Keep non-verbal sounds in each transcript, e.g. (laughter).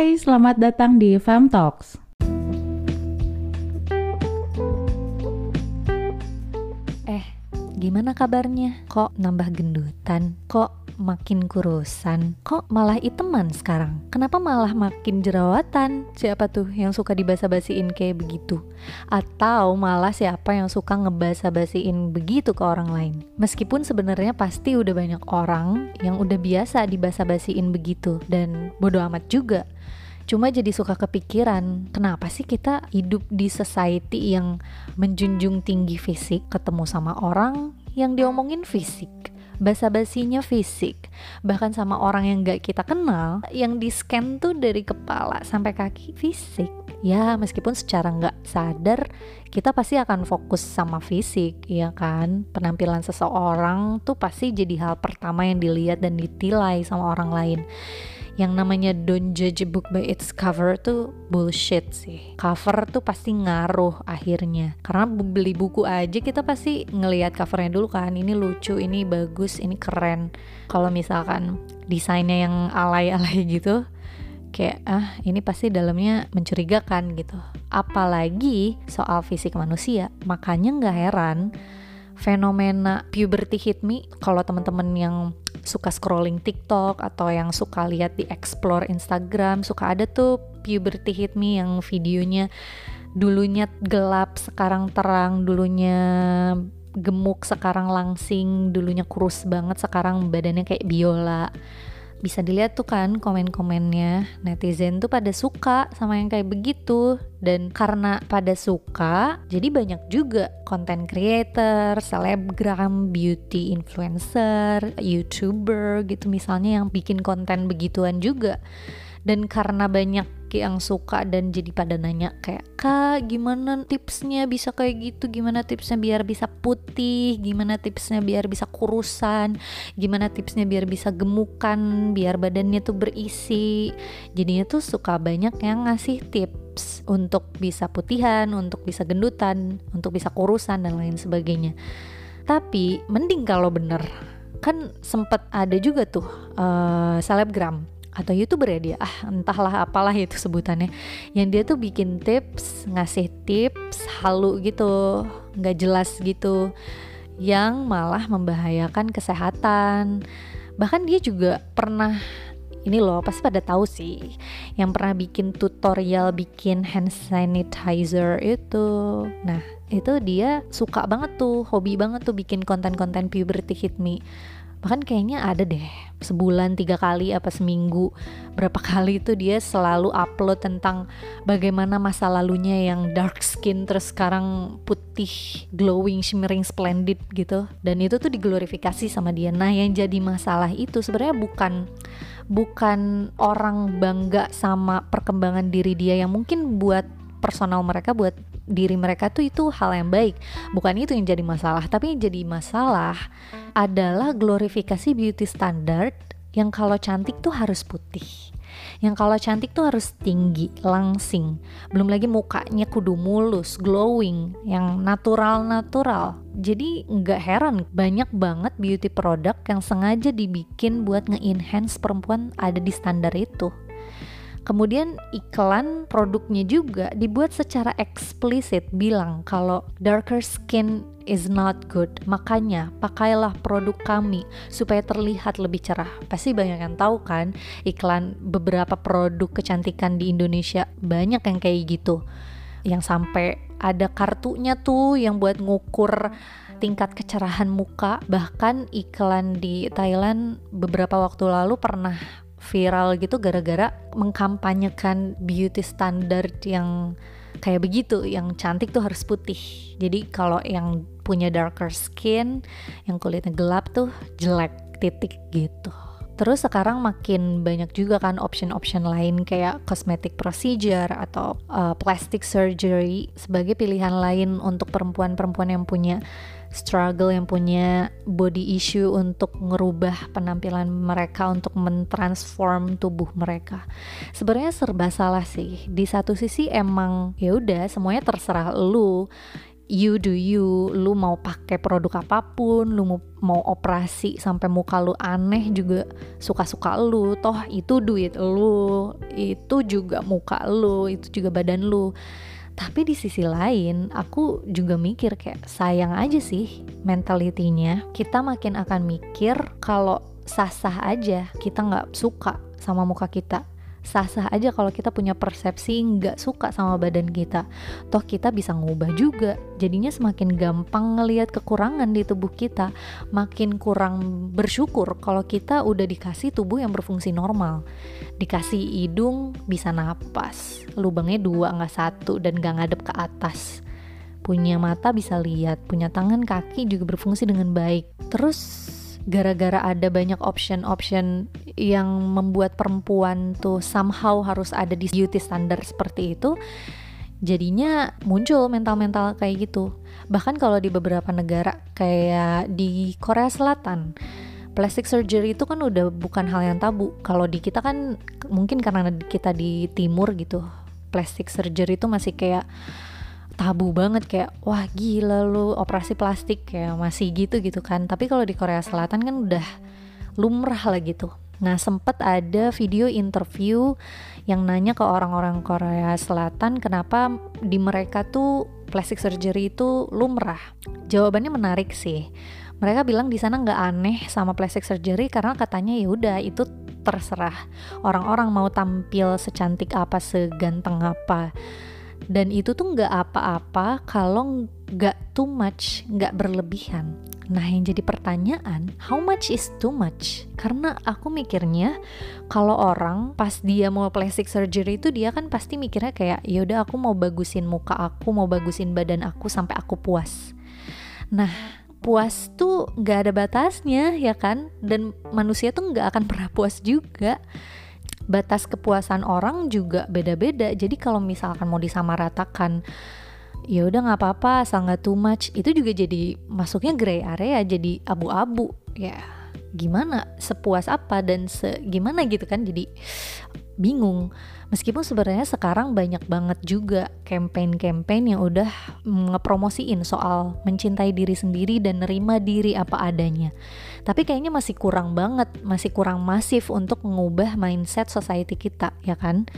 Hai, selamat datang di Fam Talks. Eh, gimana kabarnya? Kok nambah gendutan? Kok makin kurusan? Kok malah iteman sekarang? Kenapa malah makin jerawatan? Siapa tuh yang suka dibasa-basiin kayak begitu? Atau malah siapa yang suka ngebasa-basiin begitu ke orang lain? Meskipun sebenarnya pasti udah banyak orang yang udah biasa dibasa-basiin begitu dan bodo amat juga. Cuma jadi suka kepikiran, kenapa sih kita hidup di society yang menjunjung tinggi fisik, ketemu sama orang yang diomongin fisik, basa-basinya fisik, bahkan sama orang yang gak kita kenal, yang di scan tuh dari kepala sampai kaki fisik. Ya, meskipun secara nggak sadar kita pasti akan fokus sama fisik, ya kan? Penampilan seseorang tuh pasti jadi hal pertama yang dilihat dan ditilai sama orang lain yang namanya don't judge a book by its cover tuh bullshit sih. Cover tuh pasti ngaruh akhirnya. Karena beli buku aja kita pasti ngelihat covernya dulu kan. Ini lucu, ini bagus, ini keren. Kalau misalkan desainnya yang alay-alay (laughs) gitu, kayak ah ini pasti dalamnya mencurigakan gitu. Apalagi soal fisik manusia. Makanya nggak heran fenomena puberty hit me kalau teman-teman yang suka scrolling TikTok atau yang suka lihat di explore Instagram suka ada tuh puberty hit me yang videonya dulunya gelap sekarang terang dulunya gemuk sekarang langsing dulunya kurus banget sekarang badannya kayak biola bisa dilihat tuh kan komen-komennya netizen tuh pada suka sama yang kayak begitu. Dan karena pada suka jadi banyak juga content creator, selebgram, beauty influencer, youtuber gitu misalnya yang bikin konten begituan juga. Dan karena banyak yang suka dan jadi pada nanya kayak kak gimana tipsnya bisa kayak gitu? Gimana tipsnya biar bisa putih? Gimana tipsnya biar bisa kurusan? Gimana tipsnya biar bisa gemukan? Biar badannya tuh berisi? Jadinya tuh suka banyak yang ngasih tips untuk bisa putihan untuk bisa gendutan untuk bisa kurusan dan lain sebagainya. Tapi mending kalau bener. Kan sempet ada juga tuh uh, selebgram atau youtuber ya dia? Ah entahlah apalah itu sebutannya. Yang dia tuh bikin tips ngasih tips halu gitu nggak jelas gitu yang malah membahayakan kesehatan. Bahkan dia juga pernah ini loh pasti pada tahu sih yang pernah bikin tutorial bikin hand sanitizer itu. Nah itu dia suka banget tuh hobi banget tuh bikin konten-konten puberty hit me bahkan kayaknya ada deh sebulan tiga kali apa seminggu berapa kali itu dia selalu upload tentang bagaimana masa lalunya yang dark skin terus sekarang putih glowing shimmering splendid gitu. Dan itu tuh diglorifikasi sama dia. Nah yang jadi masalah itu sebenarnya bukan bukan orang bangga sama perkembangan diri dia yang mungkin buat personal mereka buat diri mereka tuh itu hal yang baik bukan itu yang jadi masalah tapi yang jadi masalah adalah glorifikasi beauty standard yang kalau cantik tuh harus putih yang kalau cantik tuh harus tinggi, langsing. Belum lagi mukanya kudu mulus, glowing, yang natural-natural. Jadi nggak heran banyak banget beauty product yang sengaja dibikin buat nge-enhance perempuan ada di standar itu. Kemudian iklan produknya juga dibuat secara eksplisit bilang kalau darker skin is not good. Makanya pakailah produk kami supaya terlihat lebih cerah. Pasti banyak yang tahu kan iklan beberapa produk kecantikan di Indonesia banyak yang kayak gitu. Yang sampai ada kartunya tuh yang buat ngukur tingkat kecerahan muka bahkan iklan di Thailand beberapa waktu lalu pernah viral gitu gara-gara mengkampanyekan beauty standard yang kayak begitu yang cantik tuh harus putih. Jadi kalau yang punya darker skin yang kulitnya gelap tuh jelek titik gitu. Terus sekarang makin banyak juga kan option-option lain kayak cosmetic procedure atau uh, plastic surgery sebagai pilihan lain untuk perempuan-perempuan yang punya struggle yang punya body issue untuk ngerubah penampilan mereka untuk mentransform tubuh mereka. Sebenarnya serba salah sih. Di satu sisi emang ya udah semuanya terserah lu you do you lu mau pakai produk apa pun lu mau operasi sampai muka lu aneh juga suka-suka lu toh itu duit lu itu juga muka lu itu juga badan lu tapi di sisi lain aku juga mikir kayak sayang aja sih mentalitinya. Kita makin akan mikir kalau sah-sah aja kita nggak suka sama muka kita sah-sah aja kalau kita punya persepsi nggak suka sama badan kita. Toh kita bisa ngubah juga. Jadinya semakin gampang ngelihat kekurangan di tubuh kita. Makin kurang bersyukur kalau kita udah dikasih tubuh yang berfungsi normal. Dikasih hidung bisa napas. Lubangnya dua nggak satu dan nggak ngadep ke atas. Punya mata bisa lihat punya tangan kaki juga berfungsi dengan baik. Terus gara-gara ada banyak option-option yang membuat perempuan tuh somehow harus ada di beauty standar seperti itu jadinya muncul mental-mental kayak gitu. Bahkan kalau di beberapa negara kayak di Korea Selatan plastic surgery itu kan udah bukan hal yang tabu. Kalau di kita kan mungkin karena kita di timur gitu plastic surgery itu masih kayak tabu banget kayak wah gila lu operasi plastik kayak masih gitu gitu kan. Tapi kalau di Korea Selatan kan udah lumrah lah gitu. Nah sempet ada video interview yang nanya ke orang-orang Korea Selatan kenapa di mereka tuh plastic surgery itu lumrah. Jawabannya menarik sih. Mereka bilang di sana nggak aneh sama plastic surgery karena katanya ya udah itu terserah orang-orang mau tampil secantik apa seganteng apa dan itu tuh nggak apa-apa kalau nggak too much, nggak berlebihan. Nah yang jadi pertanyaan, how much is too much? Karena aku mikirnya kalau orang pas dia mau plastic surgery itu dia kan pasti mikirnya kayak yaudah aku mau bagusin muka aku, mau bagusin badan aku sampai aku puas. Nah puas tuh nggak ada batasnya ya kan? Dan manusia tuh nggak akan pernah puas juga batas kepuasan orang juga beda-beda. Jadi kalau misalkan mau disamaratakan ya udah nggak apa-apa asal nggak too much. Itu juga jadi masuknya gray area jadi abu-abu. Ya gimana? Sepuas apa dan gimana gitu kan? Jadi bingung Meskipun sebenarnya sekarang banyak banget juga campaign-campaign yang udah ngepromosiin soal mencintai diri sendiri dan nerima diri apa adanya. Tapi kayaknya masih kurang banget, masih kurang masif untuk mengubah mindset society kita, ya kan?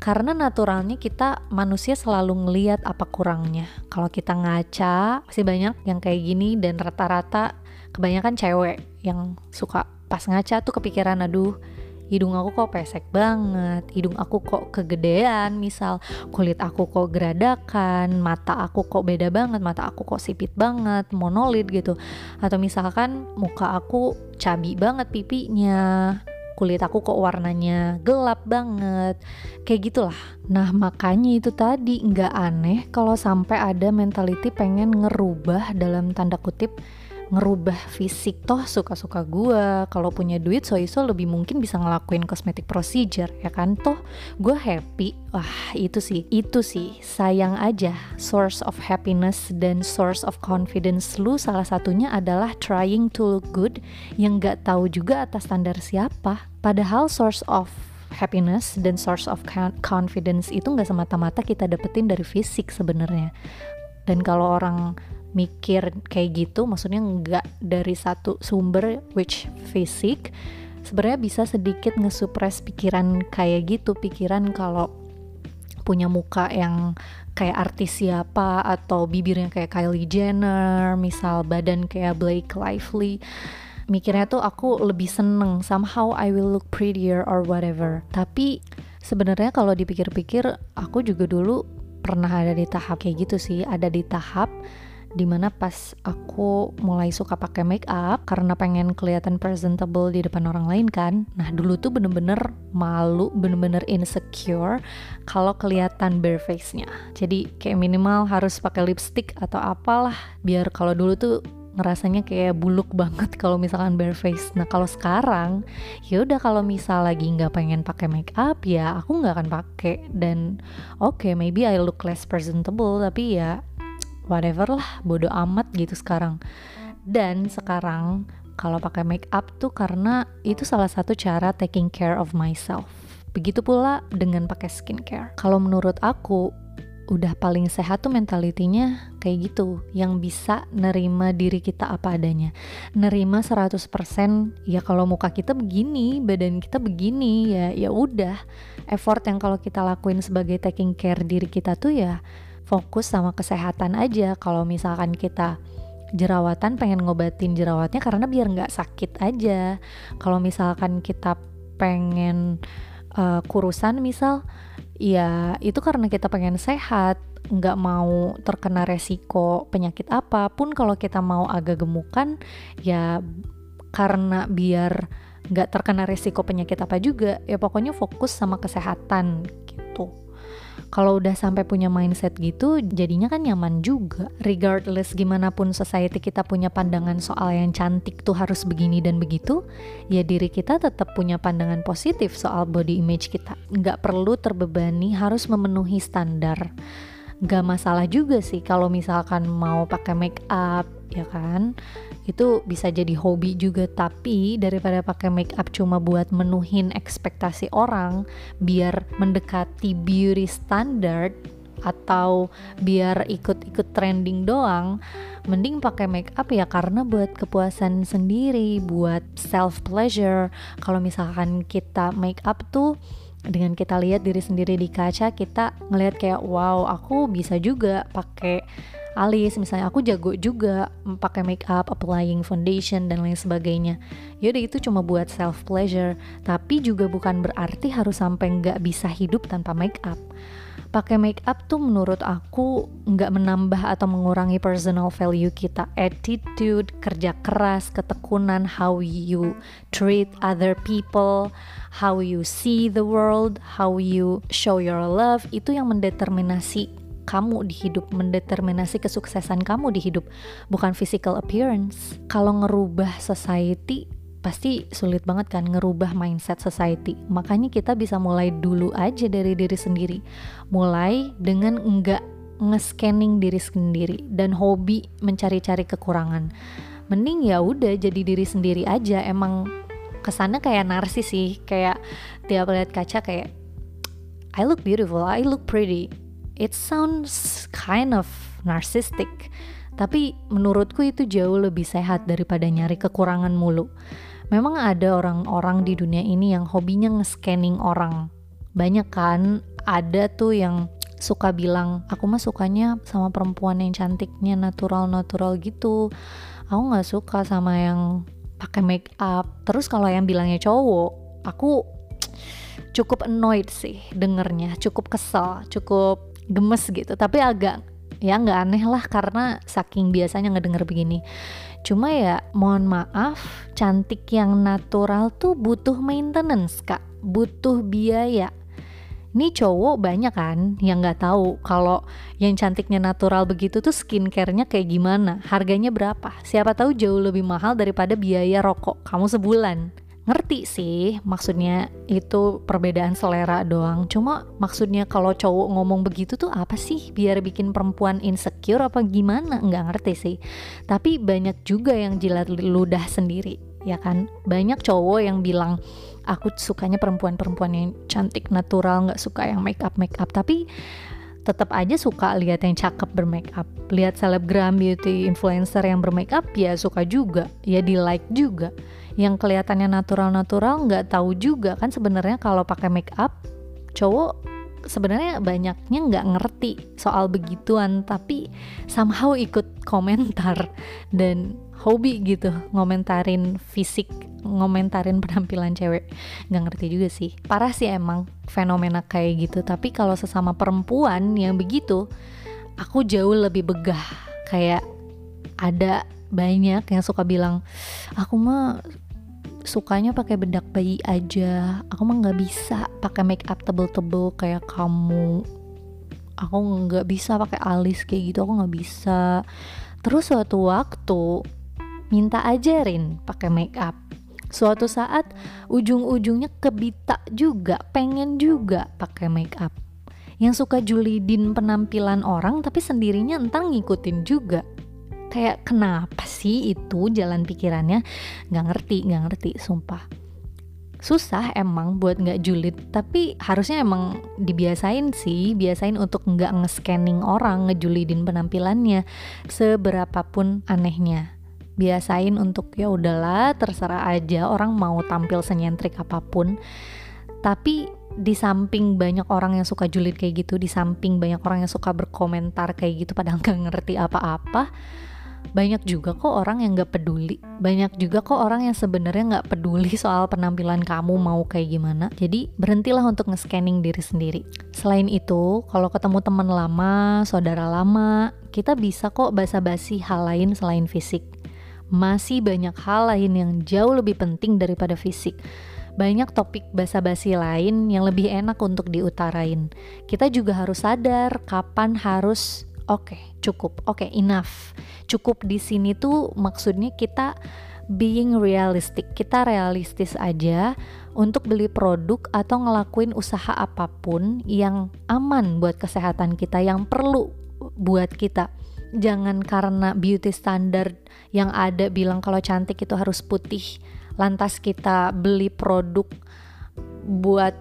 Karena naturalnya kita manusia selalu ngeliat apa kurangnya. Kalau kita ngaca, masih banyak yang kayak gini dan rata-rata kebanyakan cewek yang suka pas ngaca tuh kepikiran aduh hidung aku kok pesek banget, hidung aku kok kegedean, misal kulit aku kok geradakan, mata aku kok beda banget, mata aku kok sipit banget, monolit gitu. Atau misalkan muka aku cabi banget pipinya, kulit aku kok warnanya gelap banget kayak gitulah nah makanya itu tadi nggak aneh kalau sampai ada mentality pengen ngerubah dalam tanda kutip ngerubah fisik. Toh suka-suka gue kalau punya duit so iso lebih mungkin bisa ngelakuin cosmetic procedure ya kan? Toh gue happy. Wah itu sih itu sih. Sayang aja source of happiness dan source of confidence lu salah satunya adalah trying to look good yang gak tahu juga atas standar siapa. Padahal source of happiness dan source of confidence itu nggak semata-mata kita dapetin dari fisik sebenarnya. Dan kalau orang mikir kayak gitu maksudnya nggak dari satu sumber which fisik sebenarnya bisa sedikit ngesupres pikiran kayak gitu. Pikiran kalau punya muka yang kayak artis siapa atau bibirnya kayak Kylie Jenner misal badan kayak Blake Lively mikirnya tuh aku lebih seneng somehow I will look prettier or whatever. Tapi sebenarnya kalau dipikir-pikir aku juga dulu pernah ada di tahap kayak gitu sih ada di tahap di mana pas aku mulai suka pakai make up karena pengen kelihatan presentable di depan orang lain kan nah dulu tuh bener-bener malu bener-bener insecure kalau kelihatan bare face nya jadi kayak minimal harus pakai lipstick atau apalah biar kalau dulu tuh ngerasanya kayak buluk (laughs) banget kalau misalkan bare face. Nah kalau sekarang, ya udah kalau misal lagi nggak pengen pakai make up ya aku nggak akan pakai dan oke okay, maybe I look less presentable tapi ya whatever lah bodo amat gitu sekarang. Dan sekarang kalau pakai make up tuh karena itu salah satu cara taking care of myself. Begitu pula dengan pakai skincare. Kalau menurut aku udah paling sehat tuh mentalitinya kayak gitu yang bisa nerima diri kita apa adanya. Nerima 100% ya kalau muka kita begini badan kita begini ya ya udah. Effort yang kalau kita lakuin sebagai taking care diri kita tuh ya fokus sama kesehatan aja. Kalau misalkan kita jerawatan pengen ngobatin jerawatnya karena biar nggak sakit aja. Kalau misalkan kita pengen uh, kurusan misal ya itu karena kita pengen sehat nggak mau terkena resiko penyakit apa pun. Kalau kita mau agak gemukan ya karena biar nggak terkena resiko penyakit apa juga ya pokoknya fokus sama kesehatan kalau udah sampai punya mindset gitu jadinya kan nyaman juga. Regardless gimana pun society kita punya pandangan soal yang cantik tuh harus begini dan begitu ya diri kita tetap punya pandangan positif soal body image kita. Nggak perlu terbebani harus memenuhi standar. Nggak masalah juga sih kalau misalkan mau pakai make up ya kan itu bisa jadi hobi juga tapi daripada pakai make up cuma buat menuhin ekspektasi orang biar mendekati beauty standard atau biar ikut-ikut trending doang mending pakai make up ya karena buat kepuasan sendiri buat self pleasure kalau misalkan kita make up tuh dengan kita lihat diri sendiri di kaca kita ngelihat kayak wow aku bisa juga pakai alis. Misalnya aku jago juga pakai make up applying foundation dan lain sebagainya. Yaudah itu cuma buat self pleasure tapi juga bukan berarti harus sampai nggak bisa hidup tanpa make up pakai make up tuh menurut aku nggak menambah atau mengurangi personal value kita attitude kerja keras ketekunan how you treat other people how you see the world how you show your love itu yang mendeterminasi kamu di hidup, mendeterminasi kesuksesan kamu di hidup, bukan physical appearance. Kalau ngerubah society, pasti sulit banget kan ngerubah mindset society. Makanya kita bisa mulai dulu aja dari diri sendiri. Mulai dengan enggak nge-scanning diri sendiri dan hobi mencari-cari kekurangan. Mending ya udah jadi diri sendiri aja. Emang kesannya kayak narsis sih, kayak tiap lihat kaca kayak I look beautiful, I look pretty it sounds kind of narcissistic tapi menurutku itu jauh lebih sehat daripada nyari kekurangan mulu memang ada orang-orang di dunia ini yang hobinya nge-scanning orang. Banyak kan? Ada tuh yang suka bilang aku mah sukanya sama perempuan yang cantiknya natural-natural gitu. Aku nggak suka sama yang pakai make up terus kalau yang bilangnya cowok aku cukup annoyed sih dengernya. Cukup kesel cukup gemes gitu. Tapi agak ya nggak aneh lah karena saking biasanya ngedenger begini. Cuma ya mohon maaf cantik yang natural tuh butuh maintenance kak. Butuh biaya. Ini cowok banyak kan yang nggak tahu kalau yang cantiknya natural begitu tuh skincarenya kayak gimana? Harganya berapa? Siapa tahu jauh lebih mahal daripada biaya rokok kamu sebulan ngerti sih maksudnya itu perbedaan selera doang. Cuma maksudnya kalau cowok ngomong begitu tuh apa sih? Biar bikin perempuan insecure apa gimana? Nggak ngerti sih. Tapi banyak juga yang jilat ludah sendiri ya kan? Banyak cowok yang bilang aku sukanya perempuan-perempuan yang cantik natural nggak suka yang make up make up tapi tetap aja suka lihat yang cakep bermake up lihat selebgram beauty influencer yang bermake up ya suka juga. Ya di like juga yang kelihatannya natural-natural nggak tahu juga kan sebenarnya kalau pakai make up cowok sebenarnya banyaknya nggak ngerti soal begituan tapi somehow ikut komentar dan hobi gitu ngomentarin fisik ngomentarin penampilan cewek. Nggak ngerti juga sih. Parah sih emang fenomena kayak gitu. Tapi kalau sesama perempuan yang begitu aku jauh lebih begah. Kayak ada banyak yang suka bilang aku mah sukanya pakai bedak bayi aja. Aku mah nggak bisa pakai make up tebel-tebel kayak kamu. Aku nggak bisa pakai alis kayak gitu aku nggak bisa. Terus suatu waktu minta ajarin pakai make up. Suatu saat ujung-ujungnya kebita juga pengen juga pakai make up. Yang suka julidin penampilan orang tapi sendirinya entar ngikutin juga kayak kenapa sih itu jalan pikirannya? Nggak ngerti nggak ngerti sumpah. Susah emang buat nggak julid tapi harusnya emang dibiasain sih biasain untuk nggak nge-scanning orang ngejulidin penampilannya seberapapun anehnya. Biasain untuk ya udahlah terserah aja orang mau tampil senyentrik apa pun. Tapi di samping banyak orang yang suka julid kayak gitu di samping banyak orang yang suka berkomentar kayak gitu padahal nggak ngerti apa-apa banyak juga kok orang yang gak peduli. Banyak juga kok orang yang sebenarnya nggak peduli soal penampilan kamu mau kayak gimana. Jadi berhentilah untuk nge-scanning diri sendiri. Selain itu kalau ketemu teman lama saudara lama kita bisa kok basa-basi hal lain selain fisik. Masih banyak hal lain yang jauh lebih penting daripada fisik. Banyak topik basa-basi lain yang lebih enak untuk diutarain. Kita juga harus sadar kapan harus oke, okay, cukup. Oke, okay, enough. Cukup di sini tuh maksudnya kita being realistic. Kita realistis aja untuk beli produk atau ngelakuin usaha apa pun yang aman buat kesehatan kita, yang perlu buat kita. Jangan karena beauty standard yang ada bilang kalau cantik itu harus putih, lantas kita beli produk buat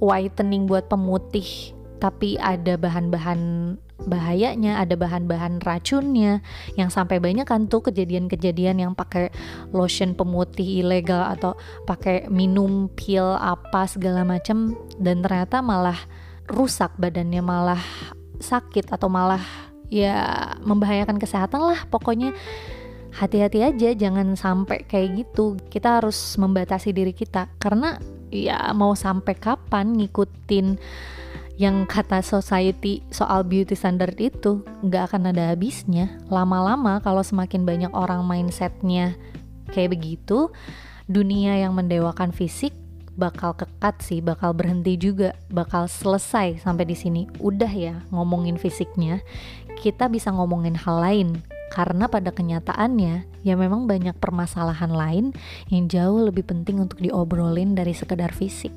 whitening buat pemutih tapi ada bahan-bahan bahayanya, ada bahan-bahan racunnya yang sampai banyak kan tuh kejadian-kejadian yang pakai lotion pemutih ilegal atau pakai minum pil apa segala macam dan ternyata malah rusak badannya malah sakit atau malah ya membahayakan kesehatan lah. Pokoknya hati-hati aja jangan sampai kayak gitu. Kita harus membatasi diri kita. Karena ya mau sampai kapan ngikutin yang kata society soal beauty standard itu nggak akan ada habisnya. Lama-lama kalau semakin banyak orang mindsetnya kayak begitu, dunia yang mendewakan fisik bakal kekat sih, bakal berhenti juga, bakal selesai sampai di sini. Udah ya ngomongin fisiknya, kita bisa ngomongin hal lain karena pada kenyataannya ya memang banyak permasalahan lain yang jauh lebih penting untuk diobrolin dari sekedar fisik.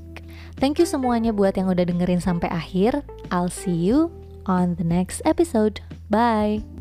Thank you semuanya buat yang udah dengerin sampai akhir. I'll see you on the next episode. Bye.